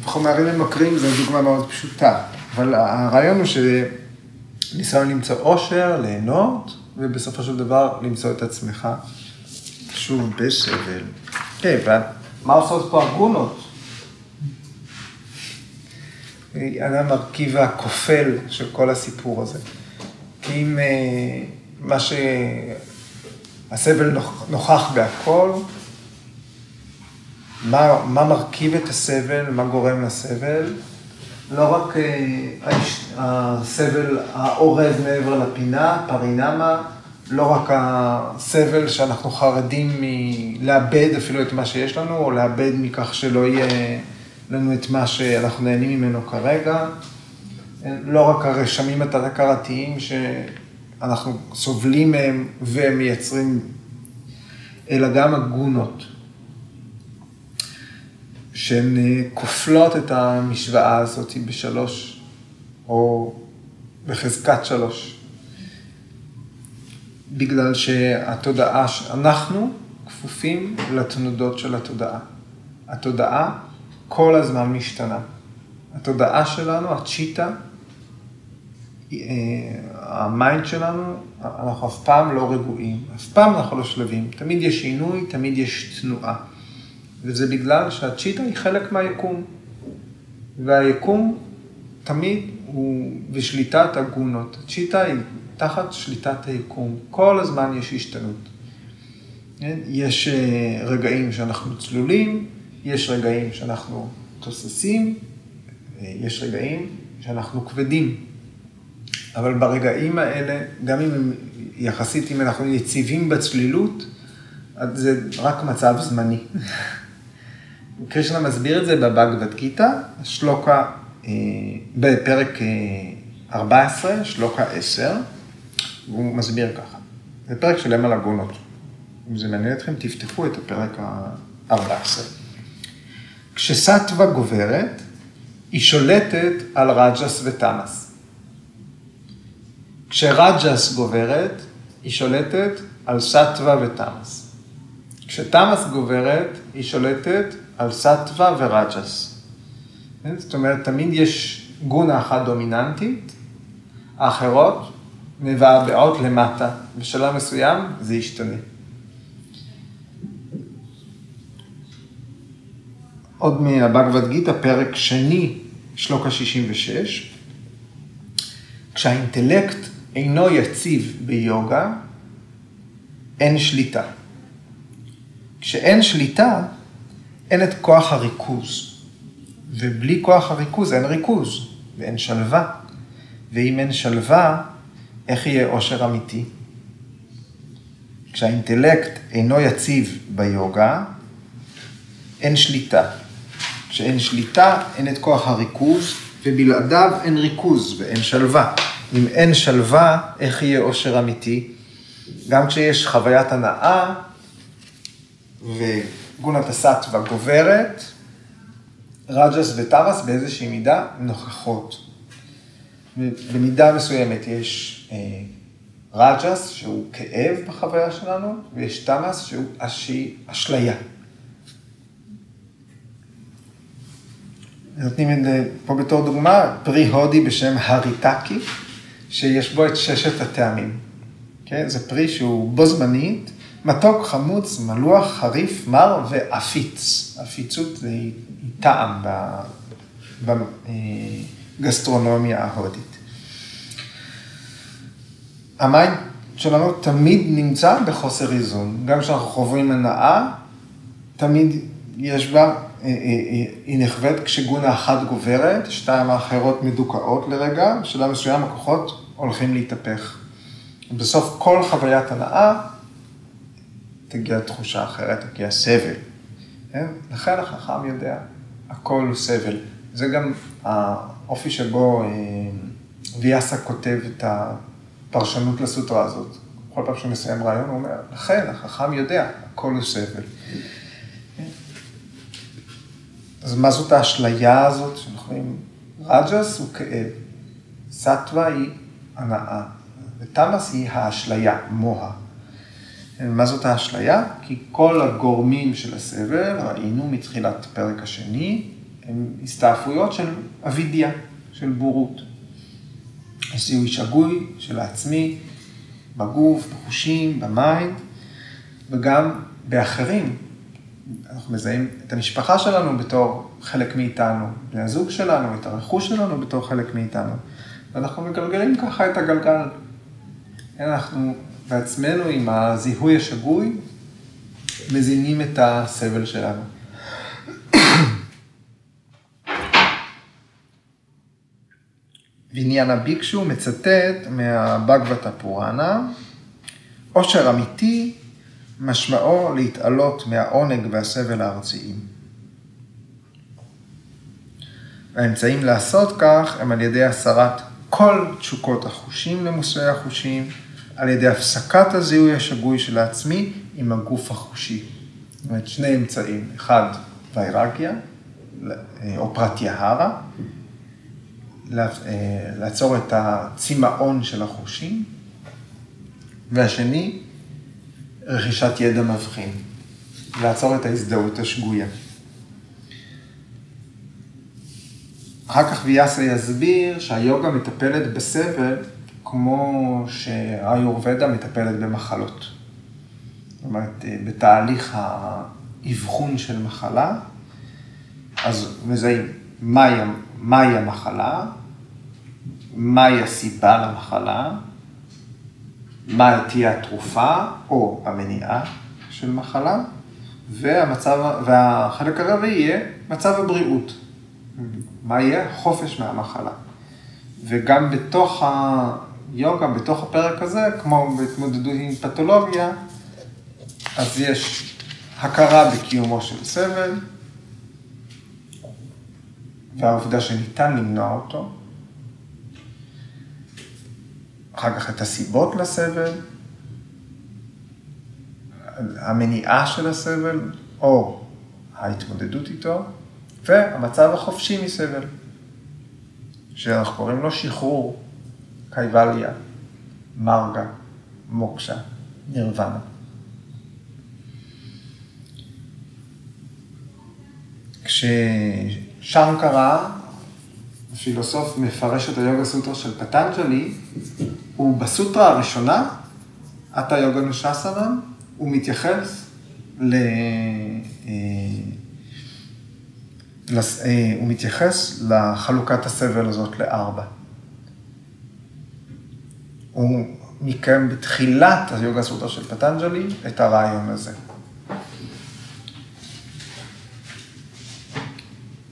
חומרים ממכרים זו דוגמה מאוד פשוטה, אבל הרעיון הוא שניסיון למצוא אושר, ליהנות, ובסופו של דבר למצוא את עצמך שוב בסבל. כן, ומה עושות פה הגונות? על המרכיב הכופל של כל הסיפור הזה. כי אם אה, מה שהסבל נוכח בהכל, מה, מה מרכיב את הסבל, מה גורם לסבל, לא רק אה, הסבל האורז מעבר לפינה, פרינמה, לא רק הסבל שאנחנו חרדים מלאבד אפילו את מה שיש לנו, או לאבד מכך שלא יהיה לנו את מה שאנחנו נהנים ממנו כרגע, לא רק הרשמים התת-הכרתיים שאנחנו סובלים מהם ומייצרים, אלא גם הגונות. שהן אה, כופלות את המשוואה הזאת בשלוש, או בחזקת שלוש. בגלל שהתודעה, אנחנו כפופים לתנודות של התודעה. התודעה כל הזמן משתנה. התודעה שלנו, הצ'יטה, אה, ה mind שלנו, אנחנו אף פעם לא רגועים, אף פעם אנחנו לא שלווים. תמיד יש שינוי, תמיד יש תנועה. וזה בגלל שה citta היא חלק מהיקום. והיקום תמיד הוא בשליטת הגונות. ה citta היא תחת שליטת היקום. כל הזמן יש השתנות. כן? יש אה, רגעים שאנחנו צלולים, יש רגעים שאנחנו תוססים, יש רגעים שאנחנו כבדים. אבל ברגעים האלה, גם אם הם יחסית, אם אנחנו יציבים בצלילות, זה רק מצב זמני. קרישנה מסביר את זה בבגבד גיתא, שלוקה, אה, בפרק 14, אה, שלוקה 10, והוא מסביר ככה. זה פרק שלם על הגונות. אם זה מעניין אתכם, תפתחו את הפרק ה-14. כשסטווה גוברת, היא שולטת על רג'ס ותמאס. כשרג'ס גוברת, היא שולטת על סטווה ותמאס. כשתמאס גוברת, היא שולטת על סטווה ורג'ס. זאת אומרת, תמיד יש גונה אחת דומיננטית, האחרות מבעבעות למטה. בשלב מסוים זה ישתנה. עוד מהבגבד גיתא, פרק שני, שלוקה 66, כשהאינטלקט אינו יציב ביוגה, אין שליטה. כשאין שליטה, אין את כוח הריכוז. ובלי כוח הריכוז אין ריכוז, ואין שלווה. ואם אין שלווה, איך יהיה עושר אמיתי? כשהאינטלקט אינו יציב ביוגה, אין שליטה. כשאין שליטה, אין את כוח הריכוז, ובלעדיו אין ריכוז ואין שלווה. אם אין שלווה, איך יהיה עושר אמיתי? גם כשיש חוויית הנאה וגונת הסטווה גוברת, רג'ס וטרס באיזושהי מידה נוכחות. במידה מסוימת יש אה, רג'ס, שהוא כאב בחוויה שלנו, ויש תמאס, שהוא אשליה. נותנים את זה פה בתור דוגמה, פרי הודי בשם הריטקי, שיש בו את ששת הטעמים. כן? זה פרי שהוא בו זמנית, מתוק, חמוץ, מלוח, חריף, מר ועפיץ. עפיצות זה טעם בגסטרונומיה ההודית. המים שלנו תמיד נמצא בחוסר איזון. גם כשאנחנו חווים הנאה, תמיד יש בה, אה, אה, אה, היא נחווית כשגונה אחת גוברת, שתיים האחרות מדוכאות לרגע, בשלב מסוים הכוחות הולכים להתהפך. בסוף כל חוויית הנאה תגיע תחושה אחרת, תגיע סבל. כן? לכן החכם יודע, הכל הוא סבל. זה גם האופי שבו ויאסה כותב את הפרשנות לסוטרה הזאת. כל פעם שהוא מסיים רעיון, הוא אומר, לכן החכם יודע, הכל הוא סבל. אז מה זאת האשליה הזאת שאנחנו רואים? רג'ס הוא כאב, סטווה היא הנאה, ותמאס היא האשליה, מוה. מה זאת האשליה? כי כל הגורמים של הסבל, ראינו מתחילת הפרק השני, הם הסתעפויות של אבידיה, של בורות. יש זיהוי שגוי של העצמי, בגוף, בחושים, במיינד, וגם באחרים. אנחנו מזהים את המשפחה שלנו בתור חלק מאיתנו, בני הזוג שלנו, את הרכוש שלנו בתור חלק מאיתנו. ואנחנו מגלגלים ככה את הגלגל. אנחנו בעצמנו עם הזיהוי השגוי, מזינים את הסבל שלנו. ויניאנה ביקשו מצטט מהבגבתה פוראנה, עושר אמיתי משמעו להתעלות מהעונג והסבל הארציים. האמצעים לעשות כך הם על ידי הסרת כל תשוקות החושים למושאי החושים, על ידי הפסקת הזיהוי השגוי של העצמי עם הגוף החושי. זאת אומרת, שני אמצעים, אחד ויירגיה, או פרטיהרה, לעצור את הצמאון של החושים, והשני, רכישת ידע מבחין, לעצור את ההזדהות השגויה. אחר כך ויאסה יסביר שהיוגה מטפלת בסבל כמו שהיורבדה מטפלת במחלות. זאת אומרת, בתהליך האבחון של מחלה, אז מזהים מהי, מהי המחלה, מהי הסיבה למחלה, מה תהיה התרופה או המניעה, של מחלה, והמצב, והחלק הרביעי יהיה מצב הבריאות. מה יהיה? חופש מהמחלה. וגם בתוך היוגה, בתוך הפרק הזה, כמו בהתמודדות עם פתולוגיה, אז יש הכרה בקיומו של סבל, והעובדה שניתן למנוע אותו, אחר כך את הסיבות לסבל, המניעה של הסבל, או ההתמודדות איתו, והמצב החופשי מסבל, שאנחנו קוראים לו שחרור, קייבליה, מרגה, מוקשה, נירוונה. כששנקרה, הפילוסוף מפרש את היוגה סוטרה של פטנג'לי, הוא בסוטרה הראשונה, עתה יוגה נושסנם, הוא מתייחס ל... אה, אה, הוא מתייחס לחלוקת הסבל הזאת לארבע. הוא מקיים בתחילת היוגה סוטרה של פטנג'לי את הרעיון הזה.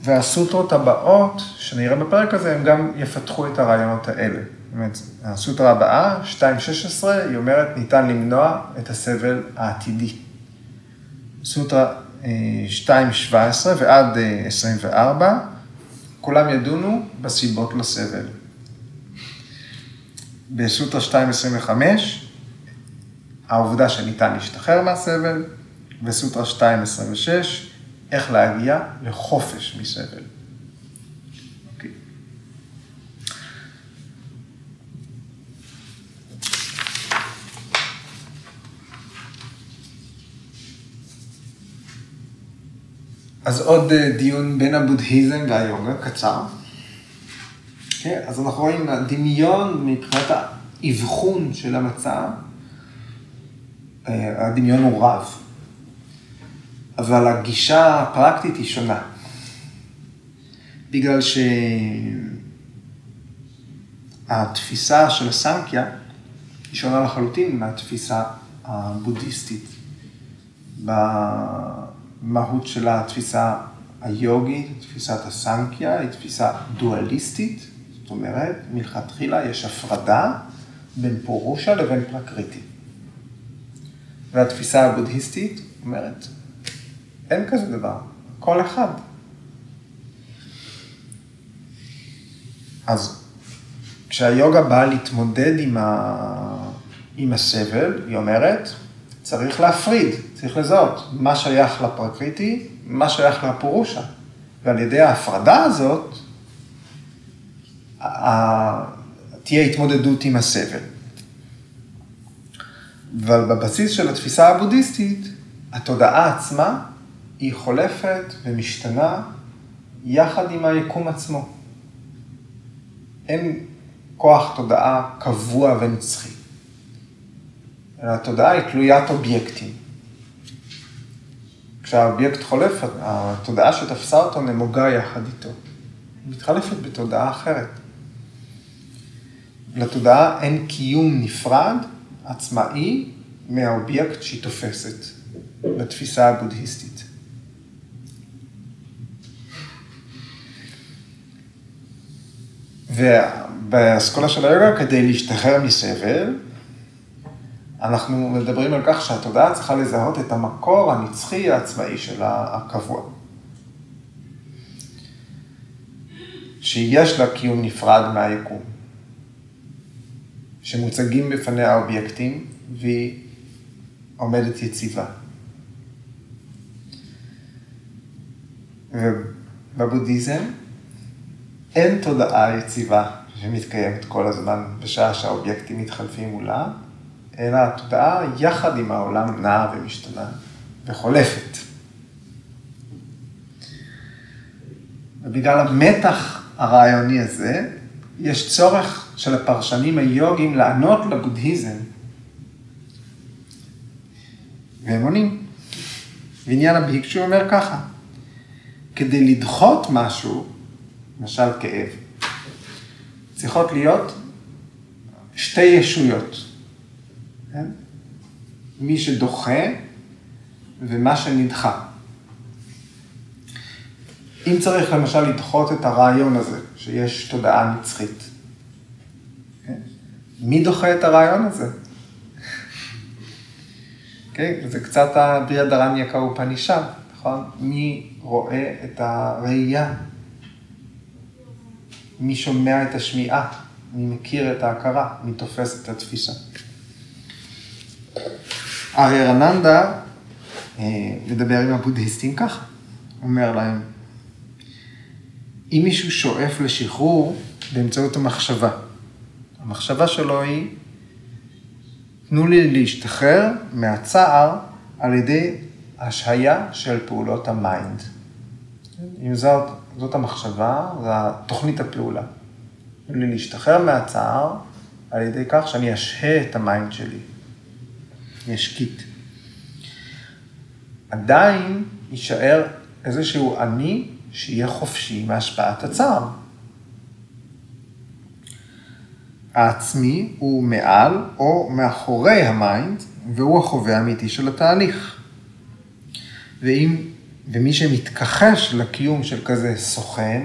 והסוטרות הבאות, שנראה בפרק הזה, הם גם יפתחו את הרעיונות האלה. באמת, הסוטרה הבאה, 2.16, היא אומרת, ניתן למנוע את הסבל העתידי. סוטרה 2.17 אה, ועד 24, אה, כולם ידונו בסיבות לסבל. בסוטרה 2.25, העובדה שניתן להשתחרר מהסבל, וסוטרה 2.26, איך להגיע לחופש מסבל. אוקיי. אז עוד אה, דיון בין הבודהיזם והיוגה, קצר. Okay, כן, אז אנחנו רואים הדמיון מבחינת האבחון של המצב, אה, הדמיון הוא רב. אבל הגישה הפרקטית היא שונה. בגלל שהתפיסה של הסנקיה היא שונה לחלוטין מהתפיסה הבודהיסטית. במהות של התפיסה היוגית, תפיסת הסנקיה, היא תפיסה דואליסטית, זאת אומרת, מלכתחילה יש הפרדה בין פורושה לבין פרקריטי. והתפיסה הבודהיסטית אומרת, אין כזה דבר, כל אחד. אז כשהיוגה באה להתמודד עם, ה... עם הסבל, היא אומרת, צריך להפריד, צריך לזהות מה שייך לפרקריטי, מה שייך לפורושה. ועל ידי ההפרדה הזאת, ה... תהיה התמודדות עם הסבל. אבל בבסיס של התפיסה הבודהיסטית, התודעה עצמה היא חולפת ומשתנה יחד עם היקום עצמו. אין כוח תודעה קבוע ונצחי, אלא התודעה היא תלוית אובייקטים. כשהאובייקט חולף, התודעה שתפסה אותו נמוגה יחד איתו. היא מתחלפת בתודעה אחרת. לתודעה אין קיום נפרד, עצמאי, מהאובייקט שהיא תופסת, בתפיסה הבודהיסטית. ובאסכולה של היוגה, כדי להשתחרר מסבל, אנחנו מדברים על כך שהתודעה צריכה לזהות את המקור הנצחי העצמאי שלה, הקבוע. שיש לה קיום נפרד מהיקום, שמוצגים בפניה האובייקטים והיא עומדת יציבה. ובבודהיזם אין תודעה יציבה שמתקיימת כל הזמן בשעה שהאובייקטים מתחלפים מולה, אלא התודעה יחד עם העולם נעה ומשתנה וחולפת. ובגלל המתח הרעיוני הזה, יש צורך של הפרשנים היוגיים לענות לבודהיזם. והם עונים. ועניין הביקשו אומר ככה, כדי לדחות משהו, למשל כאב. צריכות להיות שתי ישויות. כן? מי שדוחה ומה שנדחה. אם צריך למשל לדחות את הרעיון הזה, שיש תודעה נצחית, כן? מי דוחה את הרעיון הזה? כן? זה קצת הבריה דרניה קאופנישד, נכון? מי רואה את הראייה? מי שומע את השמיעה? מי מכיר את ההכרה? מי תופס את התפיסה? הריהרננדה אה, מדבר עם הבודהיסטים ככה, אומר להם, אם מישהו שואף לשחרור באמצעות המחשבה, המחשבה שלו היא, תנו לי להשתחרר מהצער על ידי השהיה של פעולות ה mind. אם זאת, זאת המחשבה, זו תוכנית הפעולה. לי להשתחרר מהצער על ידי כך שאני אשהה את ה mind שלי. ישקיט. עדיין יישאר איזשהו אני שיהיה חופשי מהשפעת הצער. העצמי הוא מעל או מאחורי ה mind, והוא החווה האמיתי של התהליך. ואם, ומי שמתכחש לקיום של כזה סוכן,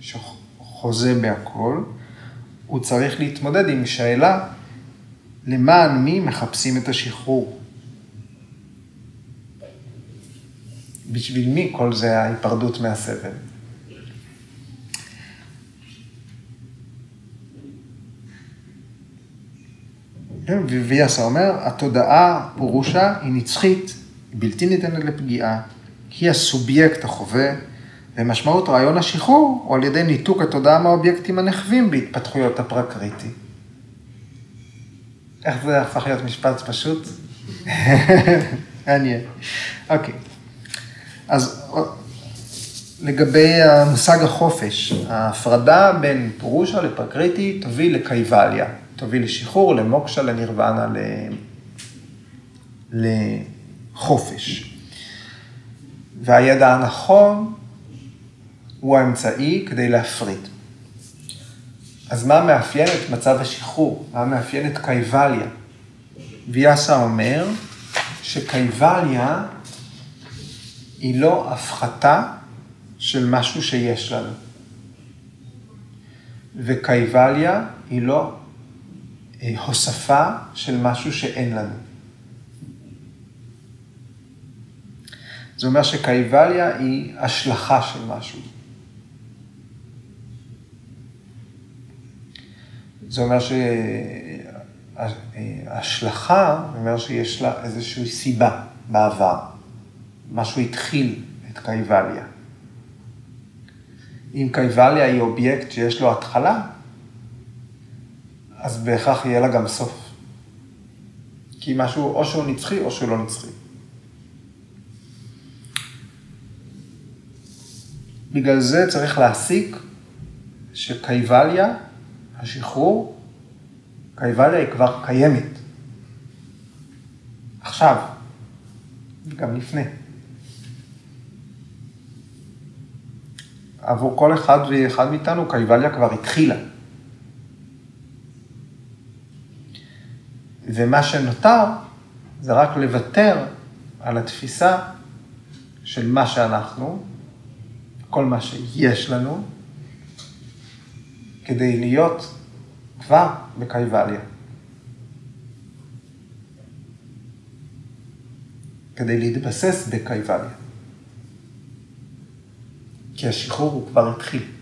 שחוזה בהכל, הוא צריך להתמודד עם שאלה למען מי מחפשים את השחרור. בשביל מי כל זה ההיפרדות מהסבל? כן, ויאסר אומר, התודעה פורושה היא נצחית, בלתי ניתנת לפגיעה, היא הסובייקט החווה, ומשמעות רעיון השחרור הוא על ידי ניתוק התודעה מהאובייקטים הנחווים בהתפתחויות הפרקריטי. איך זה הפך להיות משפט פשוט? מעניין. אוקיי. אז לגבי המושג החופש, ההפרדה בין פורושה לפרקריטי תוביל לקייבליה, תוביל לשחרור, למוקשה, לנירוונה, לחופש. והידע הנכון הוא האמצעי כדי להפריד. אז מה מאפיין את מצב השחרור? מה מאפיין את קייבליה? ויאסה אומר שקייבליה היא לא הפחתה של משהו שיש לנו. וקייבליה היא לא אה, הוספה של משהו שאין לנו. זה אומר שקייבליה היא השלכה של משהו. זה אומר שהשלכה, זה אומר שיש לה איזושהי סיבה בעבר. משהו התחיל את קייבליה. אם קייבליה היא אובייקט שיש לו התחלה, אז בהכרח יהיה לה גם סוף. כי משהו, או שהוא נצחי או שהוא לא נצחי. בגלל זה צריך להסיק שקייבליה, השחרור, קייבליה היא כבר קיימת. עכשיו, וגם לפני. עבור כל אחד ואחד מאיתנו, קייבליה כבר התחילה. ומה שנותר זה רק לוותר על התפיסה של מה שאנחנו, כל מה שיש לנו, כדי להיות כבר בקייבליה. כדי להתבסס בקייבליה. כי השחרור הוא כבר התחיל.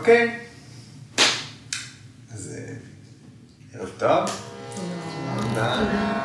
אוקיי? אז אה, ערב טוב. תודה.